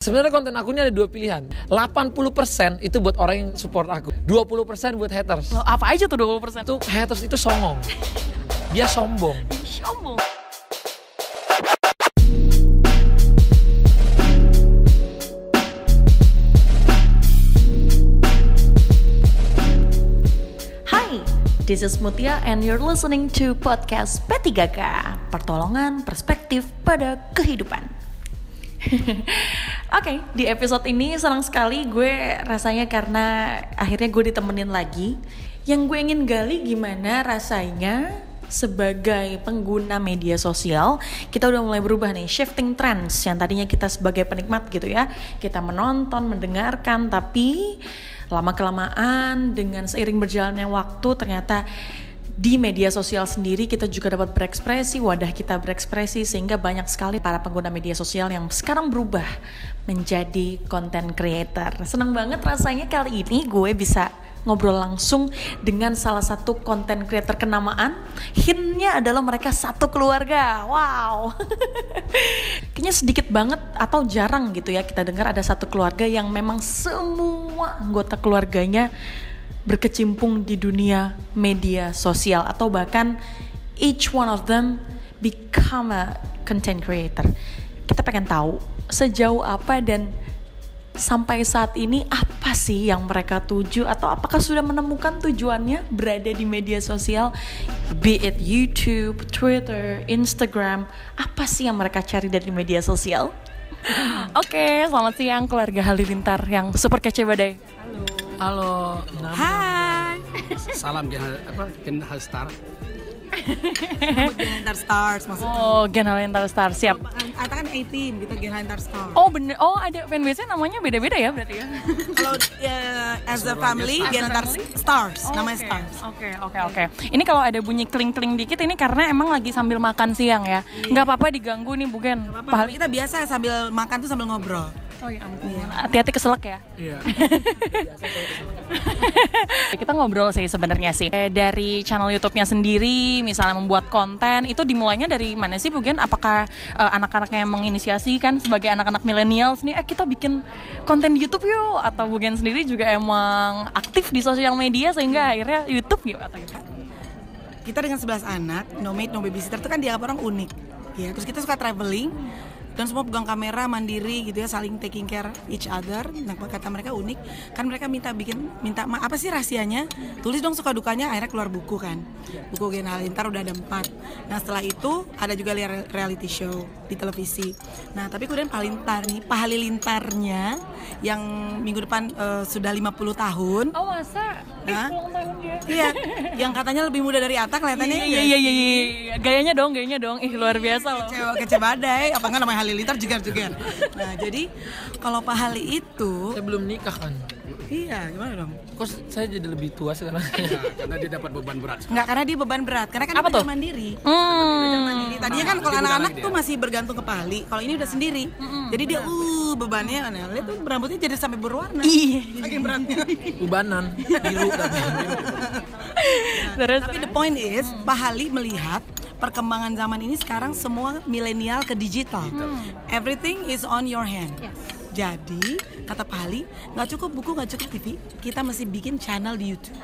Sebenarnya konten aku ini ada dua pilihan. 80% itu buat orang yang support aku. 20% buat haters. Loh, apa aja tuh 20%? Itu haters itu songong. Dia sombong. Sombong. Hai, this is Mutia and you're listening to podcast P3K Pertolongan Perspektif pada Kehidupan Oke, di episode ini senang sekali gue rasanya karena akhirnya gue ditemenin lagi. Yang gue ingin gali gimana rasanya sebagai pengguna media sosial kita udah mulai berubah nih shifting trends yang tadinya kita sebagai penikmat gitu ya. Kita menonton mendengarkan tapi lama kelamaan dengan seiring berjalannya waktu ternyata di media sosial sendiri kita juga dapat berekspresi, wadah kita berekspresi sehingga banyak sekali para pengguna media sosial yang sekarang berubah menjadi content creator. Senang banget rasanya kali ini gue bisa ngobrol langsung dengan salah satu content creator kenamaan. Hintnya adalah mereka satu keluarga. Wow. Kayaknya sedikit banget atau jarang gitu ya kita dengar ada satu keluarga yang memang semua anggota keluarganya berkecimpung di dunia media sosial atau bahkan each one of them become a content creator. Kita pengen tahu sejauh apa dan sampai saat ini apa sih yang mereka tuju atau apakah sudah menemukan tujuannya berada di media sosial be it YouTube, Twitter, Instagram apa sih yang mereka cari dari media sosial? Oke, selamat siang keluarga Halilintar yang super kece badai. Halo, Hai. Salam Gen apa Gen Star. Gen Stars maksudnya. Oh, Gen Star siap. Atau kan A-Team gitu Gen Hunter Stars. Oh bener, oh ada fanbase namanya beda-beda ya berarti ya? Kalau ya, as a family Gen Hunter Stars, namanya Oke, Stars. Oke, oke, oke. Ini kalau ada bunyi kling-kling dikit ini karena emang lagi sambil makan siang ya. Nggak apa-apa diganggu nih, bukan. Apa, kita biasa sambil makan tuh sambil ngobrol. Oh ya ampun. Hati-hati keselak ya. Iya. Kita ngobrol sih sebenarnya sih Eh, dari channel YouTube-nya sendiri, misalnya membuat konten itu dimulainya dari mana sih, Bugen? Apakah eh, anak-anaknya yang menginisiasi kan sebagai anak-anak millennials nih, eh kita bikin konten di YouTube yuk? Atau Bugen sendiri juga emang aktif di sosial media sehingga akhirnya YouTube gitu atau gitu? Kita dengan 11 anak, no maid, no babysitter itu kan dianggap orang unik. Ya, terus kita suka traveling dan semua pegang kamera mandiri gitu ya saling taking care each other. Nah kata mereka unik. Kan mereka minta bikin minta ma apa sih rahasianya? Tulis dong suka dukanya akhirnya keluar buku kan. Buku Gen Halilintar udah ada empat. Nah setelah itu ada juga lia- reality show di televisi. Nah tapi kemudian Halilintar nih Pak Halilintarnya yang minggu depan eh, sudah 50 tahun. Oh masa? Hah? iya yang katanya lebih muda dari Atta kelihatannya Iya iya iya iya gayanya dong gayanya dong ih luar biasa loh. kecewa kece badai apa enggak namanya Halilintar juga juga nah jadi kalau Pak Hali itu Saya belum nikah kan. Iya gimana dong? Kok saya jadi lebih tua sekarang? Ya, karena dia dapat beban berat. Enggak karena dia beban berat. Karena kan Apa dia tuh? mandiri Hmm. mandiri tadinya kan kalau anak-anak tuh masih bergantung ke Pak Hali kalau ini udah sendiri. Jadi dia uh bebannya nah, lihat tuh rambutnya jadi sampai berwarna. Iya. saking beratnya. Ubanan, biru tapi. Terus tapi the point is Pak Hali melihat perkembangan zaman ini sekarang semua milenial ke digital. Everything is on your hand jadi kata Pak Hali nggak cukup buku nggak cukup TV kita mesti bikin channel di YouTube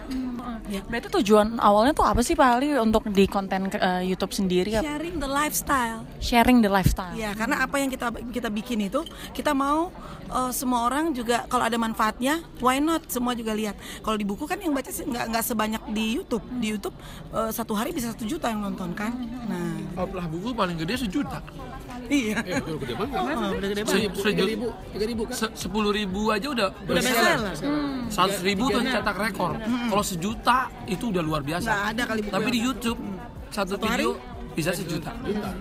Ya. berarti tujuan awalnya tuh apa sih Pak Ali untuk di konten eh, YouTube sendiri? sharing the lifestyle Sharing the lifestyle. Ya, karena apa yang kita kita bikin itu kita mau uh, semua orang juga kalau ada manfaatnya, why not semua juga lihat. Kalau di buku kan yang baca sih nggak nggak sebanyak di YouTube. Di YouTube uh, satu hari bisa satu juta yang nonton kan. Nah, Oh, lah buku paling gede sejuta. iya. Eh, udah gede banget. Oh, udah gede Se banget. sejuta. Tiga ribu kan? Se- Sepuluh ribu aja udah Udah bestseller. Seratus ribu tuh cetak rekor. Kalau sejuta itu udah luar biasa. Nggak ada kali buku Tapi di YouTube satu Satu hari? video bisa sejuta.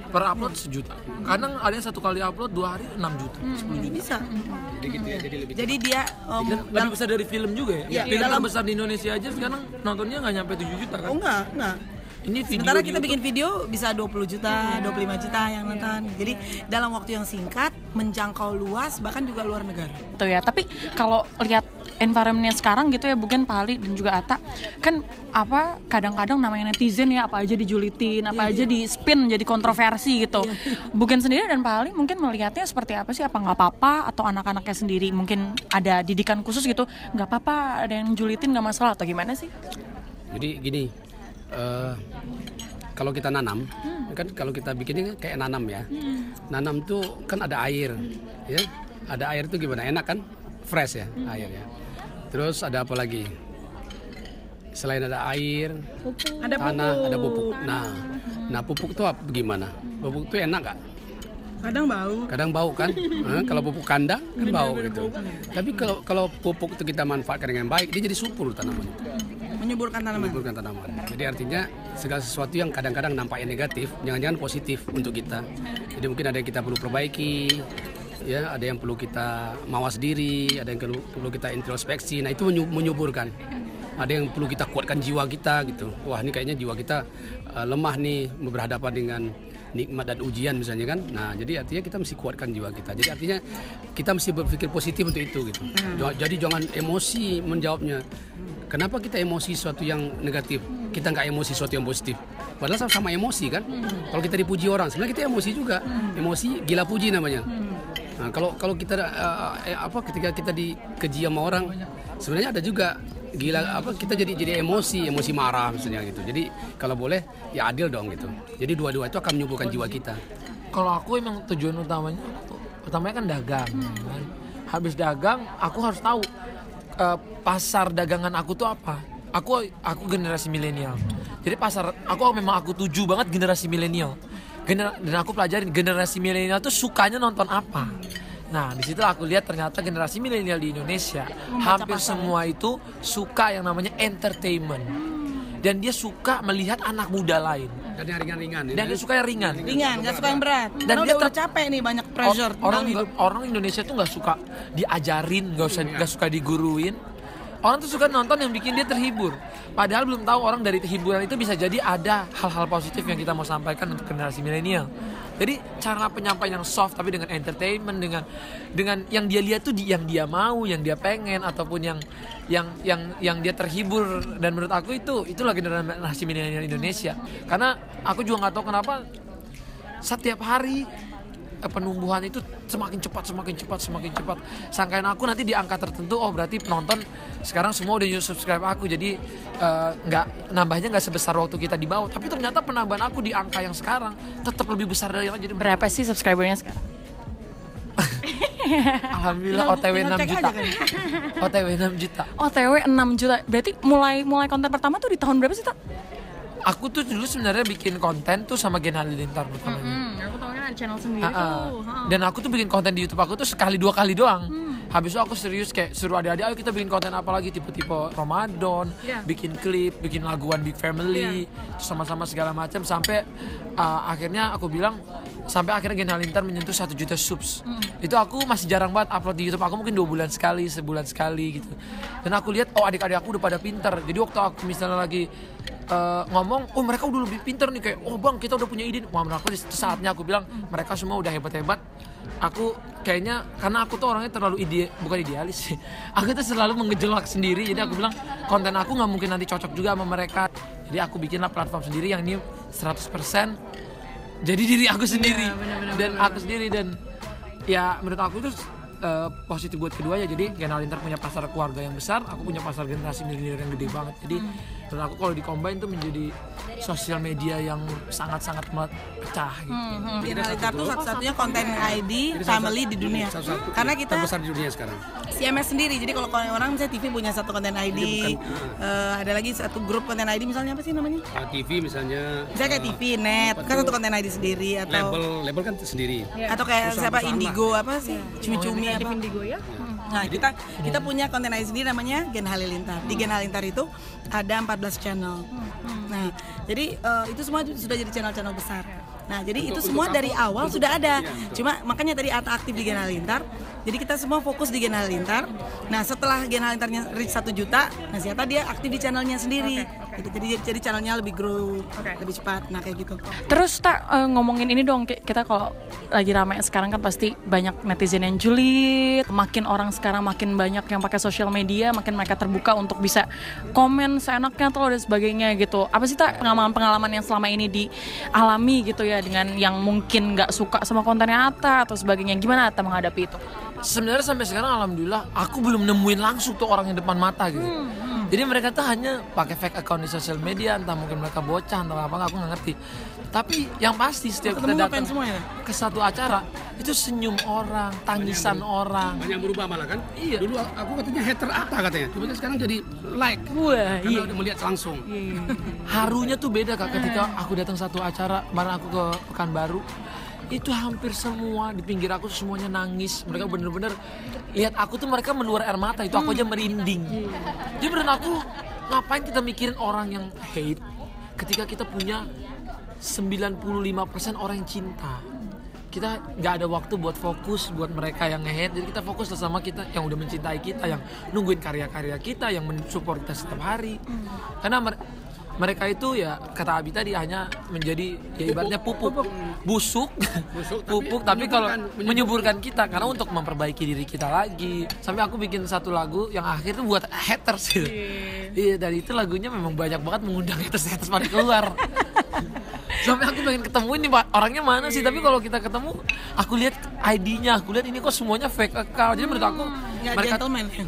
Per upload sejuta. Kadang ada yang satu kali upload dua hari 6 juta, 10 juta. Bisa. Jadi gitu ya, jadi lebih Jadi dia um, Dan lebih besar dari film juga ya. Iya, film dalam- terbesar di Indonesia aja sekarang nontonnya nggak nyampe 7 juta kan. Oh enggak, enggak. Ini video Sementara kita YouTube. bikin video bisa 20 juta, 25 juta yang nonton. Jadi dalam waktu yang singkat, menjangkau luas, bahkan juga luar negara. Tuh ya, tapi kalau lihat environmentnya sekarang gitu ya, bukan Pali dan juga Ata, kan apa kadang-kadang namanya netizen ya apa aja dijulitin, apa aja di spin jadi kontroversi gitu. Bukan sendiri dan Pali mungkin melihatnya seperti apa sih? Apa nggak apa-apa atau anak-anaknya sendiri mungkin ada didikan khusus gitu, nggak apa-apa ada yang julitin nggak masalah atau gimana sih? Jadi gini, eh, kalau kita nanam, kan kalau kita bikinnya kayak nanam ya. Nanam tuh kan ada air, ya. Ada air tuh gimana? Enak kan? Fresh ya air ya. Terus ada apa lagi? Selain ada air, Ada tanah, pupuk. ada pupuk. Nah, nah pupuk tuh apa, gimana? Pupuk tuh enak gak? Kadang bau. kadang bau kan Hah, kalau pupuk kandang kan bau gitu tapi kalau kalau pupuk itu kita manfaatkan dengan baik dia jadi subur tanaman Menyuburkan tanaman. menyuburkan tanaman. Jadi artinya segala sesuatu yang kadang-kadang nampaknya negatif jangan-jangan positif untuk kita. Jadi mungkin ada yang kita perlu perbaiki ya ada yang perlu kita mawas diri ada yang perlu, kita introspeksi. Nah itu menyu- menyuburkan. Ada yang perlu kita kuatkan jiwa kita gitu. Wah ini kayaknya jiwa kita uh, lemah nih berhadapan dengan nikmat dan ujian misalnya kan. Nah jadi artinya kita mesti kuatkan jiwa kita. Jadi artinya kita mesti berpikir positif untuk itu gitu. Ja- jadi jangan emosi menjawabnya kenapa kita emosi sesuatu yang negatif? Kita nggak emosi sesuatu yang positif. Padahal sama-sama emosi kan? Kalau kita dipuji orang sebenarnya kita emosi juga. Emosi gila puji namanya. Nah, kalau kalau kita uh, eh, apa ketika kita dikeji sama orang sebenarnya ada juga gila apa kita jadi jadi emosi emosi marah misalnya gitu. Jadi kalau boleh ya adil dong gitu. Jadi dua-dua itu akan menyembuhkan jiwa kita. Kalau aku emang tujuan utamanya utamanya kan dagang. kan. Habis dagang, aku harus tahu eh, pasar dagangan aku tuh apa. Aku aku generasi milenial. Jadi pasar aku memang aku tuju banget generasi milenial. Gener- dan aku pelajarin generasi milenial tuh sukanya nonton apa. Nah, di situ aku lihat ternyata generasi milenial di Indonesia hampir semua itu suka yang namanya entertainment. Dan dia suka melihat anak muda lain. Dan yang ringan-ringan. Dan dia suka yang ringan. Ringan, gak suka yang berat. Dan dia udah, capek nih banyak pressure Or- orang orang Indonesia tuh nggak suka diajarin nggak usah nggak suka diguruin orang tuh suka nonton yang bikin dia terhibur. Padahal belum tahu orang dari hiburan itu bisa jadi ada hal-hal positif yang kita mau sampaikan untuk generasi milenial. Jadi cara penyampaian yang soft tapi dengan entertainment dengan dengan yang dia lihat tuh yang dia mau yang dia pengen ataupun yang yang yang yang dia terhibur. Dan menurut aku itu itulah generasi milenial Indonesia. Karena aku juga nggak tahu kenapa setiap hari penumbuhan itu semakin cepat semakin cepat semakin cepat sangkain aku nanti di angka tertentu oh berarti penonton sekarang semua udah subscribe aku jadi eh, nggak nambahnya nggak sebesar waktu kita di bawah tapi ternyata penambahan aku di angka yang sekarang tetap lebih besar dari yang jadi Berapa sih subscribernya sekarang? alhamdulillah Tinggal- OTW tinggal 6 cek juta kan. OTW 6 juta OTW 6 juta. Berarti mulai mulai konten pertama tuh di tahun berapa sih, Tak? aku tuh dulu sebenarnya bikin konten tuh sama Gen Halilintar pertamanya Hmm, aku ada channel sendiri Ah, ah. Dan aku tuh bikin konten di YouTube aku tuh sekali dua kali doang. Habis itu aku serius kayak suruh adik-adik ayo kita bikin konten apa lagi tipe-tipe Ramadan, Iya. bikin klip, bikin laguan Big Family, terus sama-sama segala macam sampai uh, akhirnya aku bilang sampai akhirnya Gen Halilintar menyentuh satu juta subs. Itu aku masih jarang banget upload di YouTube aku mungkin dua bulan sekali, sebulan sekali gitu. Dan aku lihat oh adik-adik aku udah pada pinter. Jadi waktu aku misalnya lagi eh, ngomong, oh mereka udah lebih pinter nih kayak, oh bang kita udah punya ide. Wah menurut aku di saatnya aku bilang mereka semua udah hebat-hebat. Aku kayaknya karena aku tuh orangnya terlalu ide, bukan idealis sih. Aku tuh selalu mengejolak sendiri. Jadi aku bilang konten aku nggak mungkin nanti cocok juga sama mereka. Jadi aku bikinlah platform sendiri yang ini 100% jadi diri aku sendiri dan aku sendiri dan ya menurut aku itu eh, positif buat keduanya jadi Gen Halilintar punya pasar keluarga yang besar aku punya pasar generasi milenial yang gede banget jadi menurut aku kalau dikombain tuh menjadi sosial media yang sangat-sangat pecah gitu. Gen Halilintar tuh satu-satunya konten ID family di dunia. Satu-satu. Karena kita terbesar di dunia sekarang. CMS sendiri. Jadi kalau orang misalnya TV punya satu konten ID, eh, ada lagi satu grup konten ID misalnya apa sih namanya? Uh, TV misalnya Misalnya kayak TV, net, kan satu konten ID sendiri atau label label kan sendiri. Atau kayak siapa Indigo apa sih? Cumi-cumi apa? Indigo ya? Nah, kita kita punya konten ID sendiri namanya Gen Halilintar. Di Gen Halilintar itu ada 14 channel. Nah, jadi eh, itu semua sudah jadi channel-channel besar. Nah, jadi Untuk- itu untuk semua apa? dari awal Untuk- sudah ada. Iya. Cuma makanya tadi Ata aktif di Gen Halilintar. Jadi kita semua fokus di Gen Halilintar. Nah, setelah Gen Halilintarnya reach 1 juta, nah Ata dia aktif di channelnya sendiri. Gitu. Jadi jadi channelnya lebih grow, lebih cepat. Nah, kayak gitu. Terus tak eh, ngomongin ini dong ki- kita kalau lagi ramai sekarang kan pasti banyak netizen yang julid, makin orang sekarang makin banyak yang pakai sosial media, makin mereka terbuka untuk bisa komen seenaknya atau dan sebagainya gitu. Apa sih tak pengalaman-pengalaman yang selama ini dialami gitu ya dengan yang mungkin nggak suka sama kontennya Ata atau sebagainya. Gimana Ata menghadapi itu? Sebenarnya sampai sekarang alhamdulillah aku belum nemuin langsung tuh orang yang depan mata gitu. Jadi mereka tuh hanya pakai fake account di sosial media, entah mungkin mereka bocah atau apa aku nggak ngerti. Tapi yang pasti setiap kita Ketemu datang ngapain semua ya? ke satu acara itu senyum orang, tangisan orang. banyak berubah malah kan Iya. dulu aku katanya hater apa katanya tiba sekarang jadi like Wah, karena udah melihat langsung Harunya tuh beda kak ketika aku datang satu acara, kemarin aku ke Pekanbaru itu hampir semua di pinggir aku semuanya nangis. Mereka bener-bener lihat aku tuh mereka meluar air mata. Itu aku aja merinding. Jadi menurut aku ngapain kita mikirin orang yang hate ketika kita punya 95% orang yang cinta? Kita nggak ada waktu buat fokus buat mereka yang nge-hate. Jadi kita fokus sama kita yang udah mencintai kita yang nungguin karya-karya kita yang mensupport kita setiap hari. Karena mer- mereka itu ya kata Abi tadi hanya menjadi ya ibaratnya pupuk. Busuk. Busuk, tapi pupuk tapi kalau menyuburkan- menyuburkan kita. Karena untuk memperbaiki diri kita lagi. Sampai aku bikin satu lagu yang akhir tuh buat haters. Gitu iya dari itu lagunya memang banyak banget mengundang haters haters pada keluar. Sampai aku pengen ketemu ini Pak, orangnya mana sih? Tapi kalau kita ketemu aku lihat ID-nya aku lihat ini kok semuanya fake account. Jadi menurut aku mereka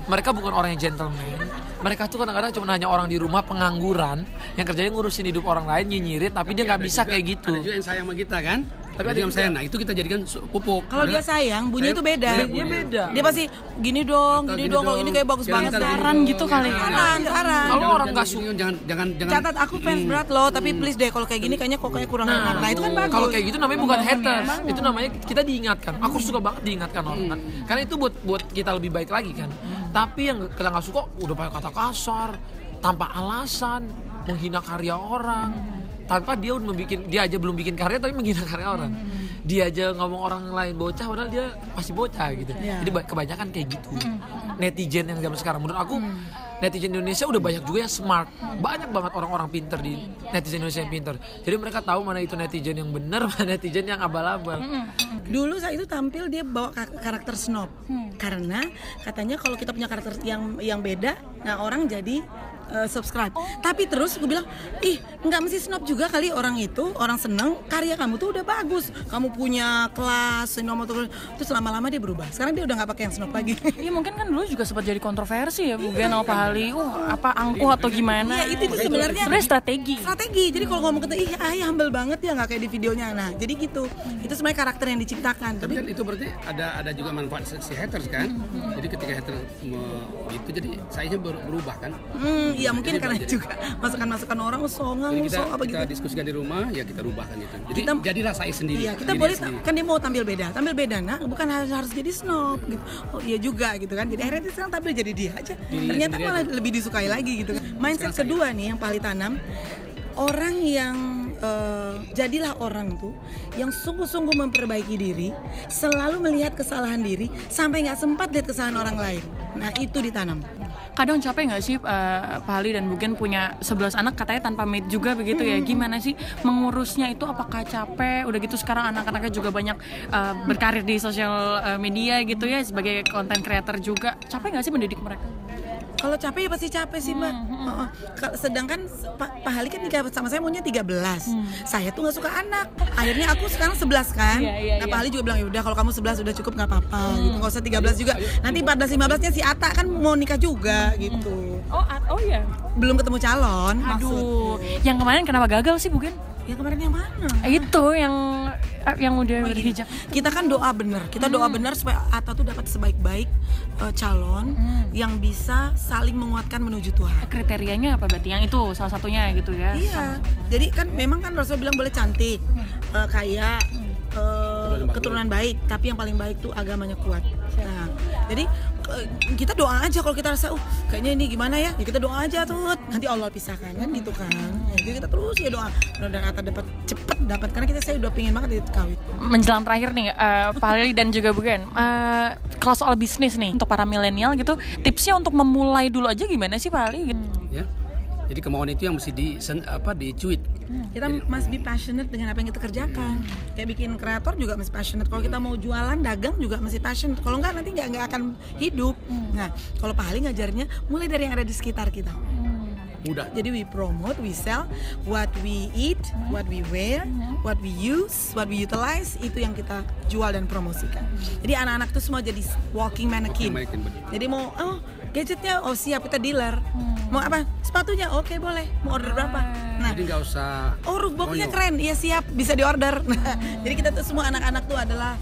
mereka bukan orang yang gentleman mereka tuh kadang-kadang cuma hanya orang di rumah pengangguran yang kerjanya ngurusin hidup orang lain nyinyirin tapi dia nggak bisa kayak gitu ada juga yang sayang sama kita kan Tapi tapi ada yang juga- sayang nah itu kita jadikan pupuk Kalau dia sayang, bunyi itu beda. Dia beda. Dia pasti gini dong, gini, Gini dong. Kalau ini kayak bagus banget. Saran gitu kali. Saran, saran. Kalau orang nggak jangan suka jangan jangan jangan Catat aku fans berat loh, tapi please deh kalau kayak gini kayaknya kok kayak kurang enak. Nah, itu kan bagus. Kalau kayak gitu namanya bukan haters, itu namanya kita diingatkan. Aku suka banget diingatkan orang kan, karena itu buat buat kita lebih baik lagi kan. Tapi yang kita nggak suka udah pakai kata kasar, tanpa alasan, menghina karya orang, tanpa dia udah membikin dia aja belum bikin karya tapi menghina karya orang. Dia aja ngomong orang lain bocah, padahal dia masih bocah gitu. Jadi ba- kebanyakan kayak gitu. Netizen yang zaman sekarang menurut aku netizen Indonesia udah banyak juga yang smart. Banyak banget orang-orang pinter di netizen Indonesia yang pinter. Jadi mereka tahu mana itu netizen yang benar, mana netizen yang abal-abal. Dulu saat itu tampil dia bawa ka- karakter snob. Karena katanya kalau kita punya karakter yang yang beda, nah orang jadi uh, subscribe. Tapi terus gue bilang, ih nggak mesti snob juga kali orang itu, orang seneng karya kamu tuh udah bagus. Kamu punya kelas, tuh, terus lama-lama dia berubah. Sekarang dia udah nggak pakai yang snob lagi. Iya mungkin kan dulu juga sempat jadi kontroversi ya Bu Gen sama Pak Ali. Uh, apa angkuh atau gimana? Iya itu tuh sebenarnya Sebenarnya strategi. strategi. Jadi kalau ngomong ke ih ah humble banget ya nggak kayak di videonya. Nah jadi gitu. Itu sebenarnya karakter yang diciptakan. tapi Tapi kan itu berarti ada ada juga manfaat si haters kan jadi ketika haters me- itu jadi ber- berubah kan hmm, ya mungkin Jadi karena juga masukan-masukan orang songang, jadi kita so apa kita gitu. diskusikan di rumah ya kita rubahkan itu jadi Kita- jadi rasai sendiri Iya, kita boleh sendiri. kan dia mau tampil beda, tampil beda. Nah, bukan harus harus jadi snob gitu. Oh iya juga gitu kan. Jadi akhirnya dia sekarang tampil jadi dia aja. Diri Ternyata malah lebih disukai lagi gitu kan. Mindset kedua nih yang paling tanam orang yang eh, jadilah orang tuh yang sungguh-sungguh memperbaiki diri, selalu melihat kesalahan diri sampai nggak sempat lihat kesalahan orang lain. Nah, itu ditanam. Kadang capek nggak sih uh, Pak Ali dan Bugen punya 11 anak katanya tanpa maid juga begitu ya. Gimana sih mengurusnya itu apakah capek? Udah gitu sekarang anak-anaknya juga banyak uh, berkarir di sosial media gitu ya sebagai content creator juga. Capek nggak sih mendidik mereka? Kalau capek ya pasti capek sih mbak. Heeh. Ka- Sedangkan Pak Pak Hali kan nikah sama saya maunya 13 Saya tuh nggak suka anak. Akhirnya aku sekarang 11 kan. Iya, iya, nah. Pak Hali juga bilang ya udah kalau kamu 11 udah cukup nggak apa-apa gitu. Nggak usah 13 juga. Nanti 14 15 nya si Ata kan mau nikah juga gitu. Oh, oh ya. Belum ketemu calon. maksud. Aduh, yang kemarin kenapa gagal sih Bugen? Ya kemarin yang mana? Itu yang yang udah berhijab. Kita kan doa bener. Kita doa bener supaya Ata tuh dapat sebaik-baik eh, calon yang bisa saling menguatkan menuju Tuhan. Kriterianya apa berarti? Yang itu salah satunya gitu ya. Iya. Jadi kan memang kan Rasul bilang boleh cantik, eh, kaya, eh, keturunan baik, tapi yang paling baik tuh agamanya kuat. Nah, jadi kita doa aja kalau kita rasa, uh kayaknya ini gimana ya, ya kita doa aja tuh, nanti Allah pisahkan kan gitu kan. Ya, Jadi kita terus ya doa, mudah-mudahan dapat cepet dapat karena kita saya udah pingin banget itu kawin. menjelang terakhir nih eh, Pak Ali dan juga Bugen eh, kalau soal bisnis nih untuk para milenial gitu tipsnya untuk memulai dulu aja gimana sih Pak gitu? ya jadi kemauan itu yang mesti di apa dicuit Kita must be passionate dengan apa yang kita kerjakan. Kayak bikin kreator juga mesti passionate. Kalau kita mau jualan, dagang juga mesti passionate. Kalau enggak nanti nggak nggak akan hidup. Nah, kalau Pak Ali ngajarnya mulai dari yang ada di sekitar kita. mudah Jadi we promote, we sell what we eat, what we wear, what we use, what we utilize itu yang kita jual dan promosikan. Jadi anak-anak tuh semua jadi walking mannequin. Walking mannequin, betul. Jadi mau oh gadgetnya oh siap kita dealer. Mau apa? Sepatunya oke boleh. Mau order berapa? Nah, jadi nggak usah oh rugboxnya Konyo. keren. Iya siap bisa diorder. Nah, jadi kita tuh semua anak-anak tuh adalah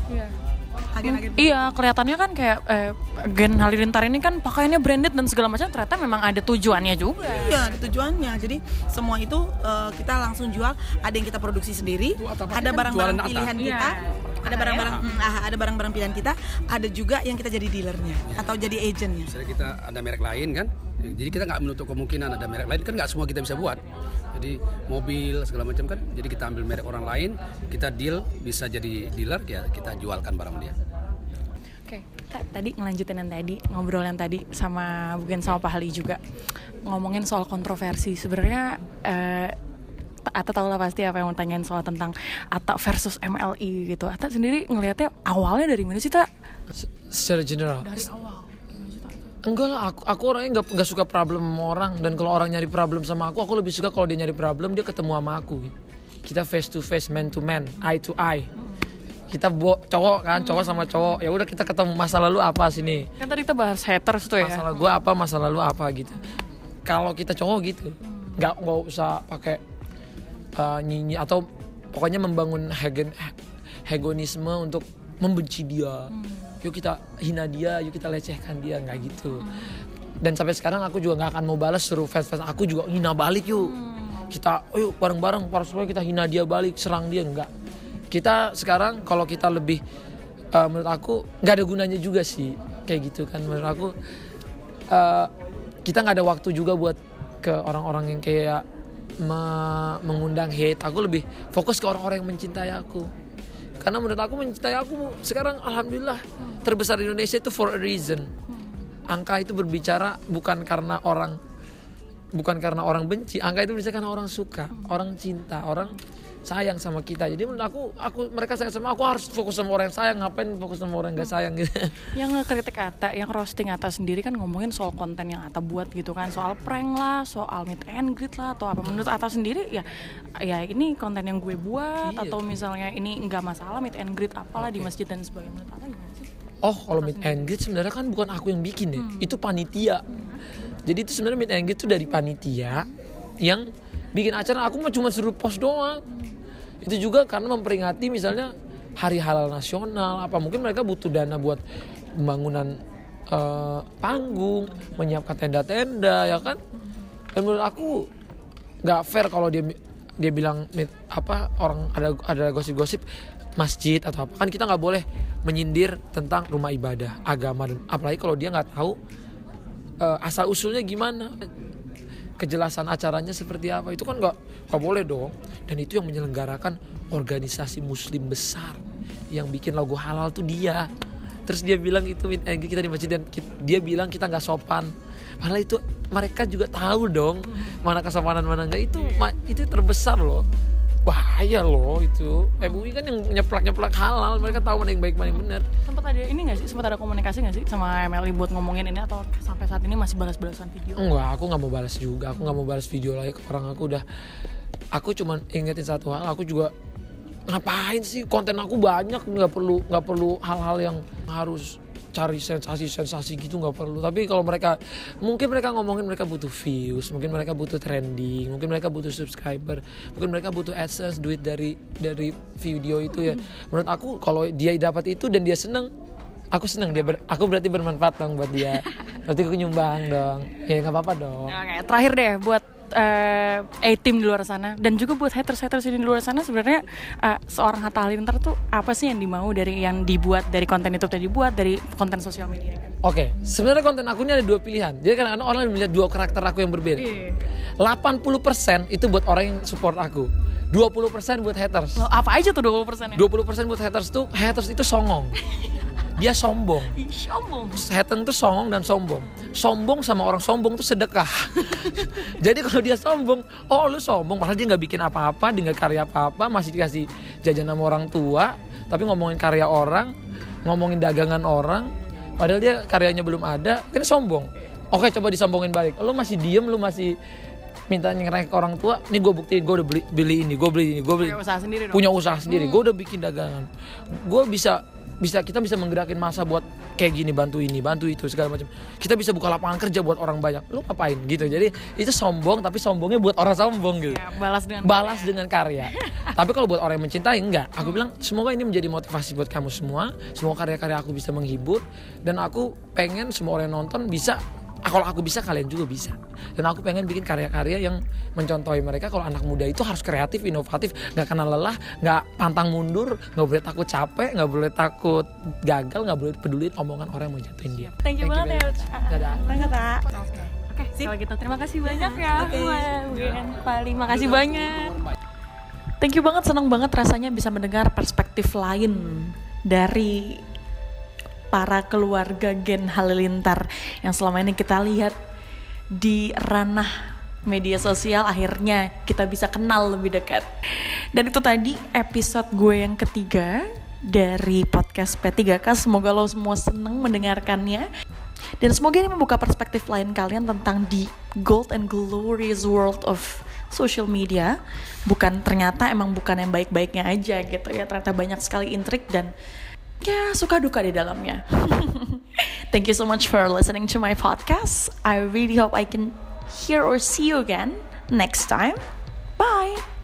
agen-agen Iya kelihatannya kan kayak eh, Gen Halilintar ini kan pakaiannya branded dan segala macam ternyata memang ada tujuannya juga. Iya, ada tujuannya. Jadi semua itu eh, kita langsung jual. Ada yang kita produksi sendiri, ada kan barang-barang pilihan kita, Iya. Ada barang-barang mm, ah, ada barang-barang pilihan kita, ada juga yang kita jadi dealernya atau jadi agentnya. misalnya kita ada merek lain kan jadi kita nggak menutup kemungkinan ada merek lain kan nggak semua kita bisa buat. Jadi mobil segala macam kan jadi kita ambil merek orang lain kita deal bisa jadi dealer ya kita jualkan barang dia. Oke, kita tadi ngelanjutin yang tadi ngobrol yang tadi sama Bugen sama Pak Ali juga ngomongin soal kontroversi. Sebenarnya eh, Ata tahu lah pasti apa yang mau tanyain soal tentang Ata versus MLI gitu. Ata sendiri ngelihatnya awalnya dari mana sih? Se- secara general Dari awal. enggak lah aku aku orangnya nggak nggak suka problem sama orang dan kalau orang nyari problem sama aku aku lebih suka kalau dia nyari problem dia ketemu sama aku gitu. kita face to face man to man eye to eye kita bo cowok kan cowok sama cowok ya udah kita ketemu masa lalu apa sini Kan tadi kita bahas haters tuh ya. masalah gua apa masa lalu apa gitu kalau kita cowok gitu nggak nggak usah pakai uh, nyinyi atau pokoknya membangun hegen, hegonisme untuk membenci dia. Yuk kita hina dia yuk kita lecehkan dia nggak gitu. Dan sampai sekarang aku juga nggak akan mau balas suruh fans fans aku juga hina balik yuk. Kita oh yuk bareng-bareng para supaya kita hina dia balik serang dia enggak kita sekarang kalau kita lebih uh, menurut aku nggak ada gunanya juga sih kayak gitu kan. Menurut aku uh, kita nggak ada waktu juga buat ke orang-orang yang kayak me- mengundang hate. Aku lebih fokus ke orang-orang yang mencintai aku. Karena menurut aku mencintai aku sekarang alhamdulillah terbesar di Indonesia itu for a reason. Angka itu berbicara bukan karena orang bukan karena orang benci. Angka itu berbicara karena orang suka orang cinta orang sayang sama kita jadi menurut aku aku mereka sayang sama aku harus fokus sama orang yang sayang ngapain fokus sama orang yang gak sayang gitu Yang ngekritik Ata, yang roasting Ata sendiri kan ngomongin soal konten yang Ata buat gitu kan, soal prank lah, soal meet and greet lah, atau apa. Menurut Ata sendiri ya, ya ini konten yang gue buat, Iya. atau misalnya ini nggak masalah meet and greet apalah di masjid dan sebagainya. Menurut Ata gimana sih? Oh, kalau meet and greet sebenarnya kan bukan aku yang bikin ya, itu panitia. Jadi itu sebenarnya meet and greet itu dari panitia yang bikin acara. Aku mah cuma suruh post doang. Itu juga karena memperingati misalnya Hari Halal Nasional. Apa mungkin mereka butuh dana buat pembangunan eh, panggung, menyiapkan tenda-tenda, ya kan? Dan menurut aku nggak fair kalau dia dia bilang apa orang ada ada gosip-gosip masjid atau apa kan kita nggak boleh menyindir tentang rumah ibadah agama dan apalagi kalau dia nggak tahu eh, asal usulnya gimana kejelasan acaranya seperti apa itu kan nggak nggak boleh dong dan itu yang menyelenggarakan organisasi muslim besar yang bikin logo halal tuh dia terus dia bilang itu greet kita di masjid dan dia bilang kita nggak sopan padahal itu mereka juga tahu dong mana kesopanan mana enggak itu ma- itu terbesar loh bahaya loh itu MUI kan yang nyeplak nyeplak halal mereka tahu mana yang baik mana yang benar Sempat ada ini nggak sih? Sempat ada komunikasi nggak sih sama MLI buat ngomongin ini atau sampai saat ini masih balas-balasan video? Enggak, aku nggak mau balas juga. Aku nggak mau balas video lagi ke orang aku udah. Aku cuman ingetin satu hal. Aku juga ngapain sih konten aku banyak nggak perlu nggak perlu hal-hal yang harus cari sensasi-sensasi gitu nggak perlu. Tapi kalau mereka mungkin mereka ngomongin mereka butuh views, mungkin mereka butuh trending, mungkin mereka butuh subscriber, mungkin mereka butuh adsense duit dari dari video itu ya. Menurut aku kalau dia dapat itu dan dia seneng aku seneng dia ber- aku berarti bermanfaat dong buat dia berarti aku nyumbang dong ya nggak apa-apa dong Oke, terakhir deh buat eh A-team di luar sana dan juga buat haters-haters di luar sana sebenarnya eh, seorang Hatta Halilintar tuh apa sih yang dimau dari yang dibuat dari konten itu tadi dibuat dari konten sosial media? oke sebenarnya konten aku ini ada dua pilihan jadi kan orang melihat dua karakter aku yang berbeda 80% itu buat orang yang support aku 20% buat haters. Loh, apa aja tuh 20 persennya? 20% buat haters tuh haters itu songong. Dia sombong. Sombong. Haters tuh songong dan sombong. Sombong sama orang sombong tuh sedekah. Jadi kalau dia sombong, oh lu sombong, padahal dia nggak bikin apa-apa, dia nggak karya apa-apa, masih dikasih jajan sama orang tua, tapi ngomongin karya orang, ngomongin dagangan orang, padahal dia karyanya belum ada, kan sombong. Oke, coba disombongin balik. Lu masih diem, lu masih minta nyerah ke orang tua, nih gue buktiin gue udah beli, beli ini, gue beli ini, gue beli Punya usaha sendiri dong. punya usaha sendiri. Gue udah bikin dagangan. Gue bisa bisa kita bisa menggerakin masa buat kayak gini bantu ini bantu itu segala macam. Kita bisa buka lapangan kerja buat orang banyak. Lu ngapain gitu? Jadi itu sombong tapi sombongnya buat orang sombong gitu. Ya, balas dengan balas dengan karya. Tapi kalau buat orang yang mencintai enggak. Aku bilang semoga ini menjadi motivasi buat kamu semua. Semoga karya-karya aku bisa menghibur. Dan aku pengen semua orang yang nonton bisa kalau aku bisa kalian juga bisa dan aku pengen bikin karya-karya yang mencontohi mereka kalau anak muda itu harus kreatif inovatif nggak kenal lelah nggak pantang mundur nggak boleh takut capek nggak boleh takut gagal nggak boleh peduli omongan orang yang mau jatuhin dia Thank you banget ya. much. Uca. Dadah. Thank you, Kak. Oke, kalau gitu terima kasih banyak ya. Buat Pali, makasih banyak. Thank you banget, senang banget rasanya bisa mendengar perspektif lain dari para keluarga Gen Halilintar yang selama ini kita lihat di ranah media sosial akhirnya kita bisa kenal lebih dekat. Dan itu tadi episode gue yang ketiga dari podcast P3K. Semoga lo semua seneng mendengarkannya. Dan semoga ini membuka perspektif lain kalian tentang the gold and glorious world of social media. Bukan ternyata emang bukan yang baik-baiknya aja gitu ya. Ternyata banyak sekali intrik dan ya suka duka di dalamnya. Thank you so much for listening to my podcast. I really hope I can hear or see you again next time. Bye.